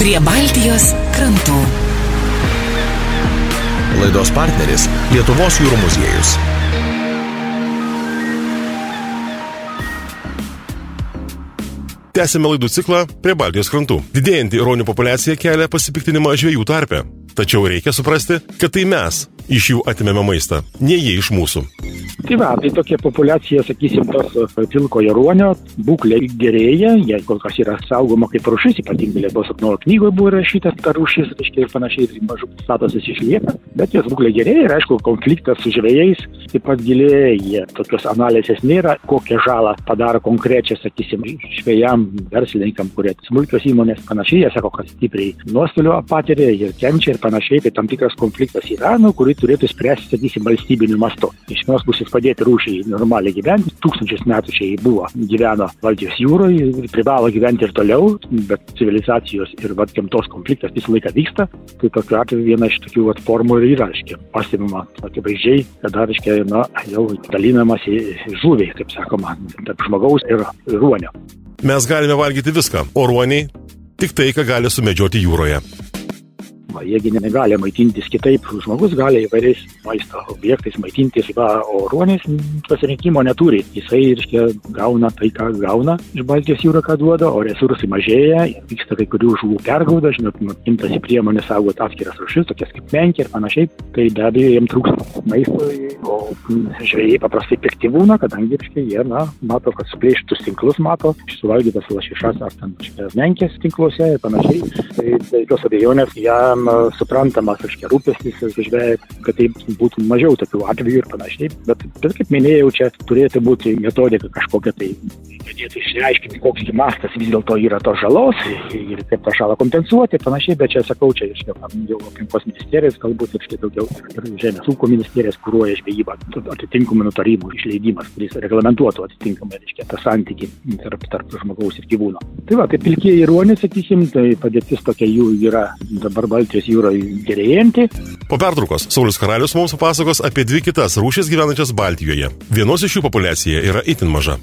Prie Baltijos krantų. Laidos partneris - Lietuvos jūrų muziejus. Tęsime laidų ciklą prie Baltijos krantų. Didėjantį ironių populiacija kelia pasipiktinimą žvėjų tarpe. Tačiau reikia suprasti, kad tai mes iš jų atimėme maistą, ne jie iš mūsų. Tai va, tai tokia populiacija, sakysim, tos pilkojo ruonio būklė gerėja, jie kol kas yra saugoma kaip rušis, ypatingai Lietuvos sapnuo knygoje buvo rašytas ta rušis, reiškia ir panašiai, ir mažų statusas išlieka, bet jos būklė gerėja ir aišku, konfliktas su žvėjais taip pat gilėja, jie tokios analizės nėra, kokią žalą padaro konkrečią, sakysim, žvėjam, verslininkam, kurie smulkios įmonės panašiai, jie sako, kad stipriai nuostolių patiria ir kenčia ir panašiai, tai tam tikras konfliktas yra, nu, kurį turėtų spręsti, sakysim, valstybiniu mastu. Iš vienos pusės padėti rūšiai normaliai gyventi. Tūkstančius metų čia jį buvo, gyveno Baltijos jūroje, privalo gyventi ir toliau, bet civilizacijos ir vat, gamtos konfliktas visą laiką vyksta. Tai tokiu atveju viena iš tokių vat, formų ir yra, reiškia, pasimama akivaizdžiai, kada, reiškia, na, jau dalinamas į žuvį, kaip sakoma, tarp žmogaus ir ruonio. Mes galime valgyti viską, o ruoniai tik tai, ką gali sumedžioti jūroje. Va, jiegi negali maitintis kitaip, žmogus gali įvairiais maisto objektais maitintis, va, o ruonis pasirinkimo neturi. Jisai, reiškia, gauna tai, ką gauna iš Baltijos jūro, ką duoda, o resursai mažėja, vyksta kai kurių žuvų pergauda, žinot, imtasi priemonės saugot atskiras rušis, tokias kaip menkė ir panašiai, tai be abejo jiems trūksta maisto, o žvėjai paprastai pikti būna, kadangi, reiškia, jie, na, mato, kad suplėštus tinklus mato, suvalgytas lašišas ar ten, menkės tinkluose ir panašiai, tai be jokios abejonės jam tam suprantamas, reiškia, rūpestis žvėjai, kad tai būtų mažiau tokių atvejų ir panašiai. Bet, bet kaip minėjau, čia turėtų būti metodika kažkokia tai, padėtų išsiaiškinti, koks mastas vis dėlto yra tos žalos ir kaip tą žalą kompensuoti ir panašiai, bet čia sakau, čia reiškia, jau aplinkos ministerijos, galbūt ir daugiau ir žemės ūkio ministerijos kūruoja žvejybą, atitinkamų nutarimų išleidimas, kuris reglamentuotų atitinkamai, reiškia, tą santykį tarp, tarp žmogaus ir gyvūno. Tai va, tai pilkieji ruoniai, sakysim, tai padėtis tokia jų yra dabar Baltijos jūroje gerėjanti. Po pertraukos Saulis Karalius mums papasakos apie dvi kitas rūšis gyvenančias Baltijoje. Vienos iš jų populiacija yra itin maža.